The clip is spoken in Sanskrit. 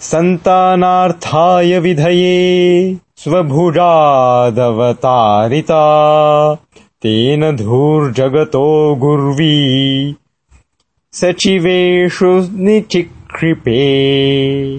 सन्तानार्थाय विधये स्वभुजादवतारिता। तेन धूर्जगतो गुर्वी। सचिवेषु निचिक्षिपे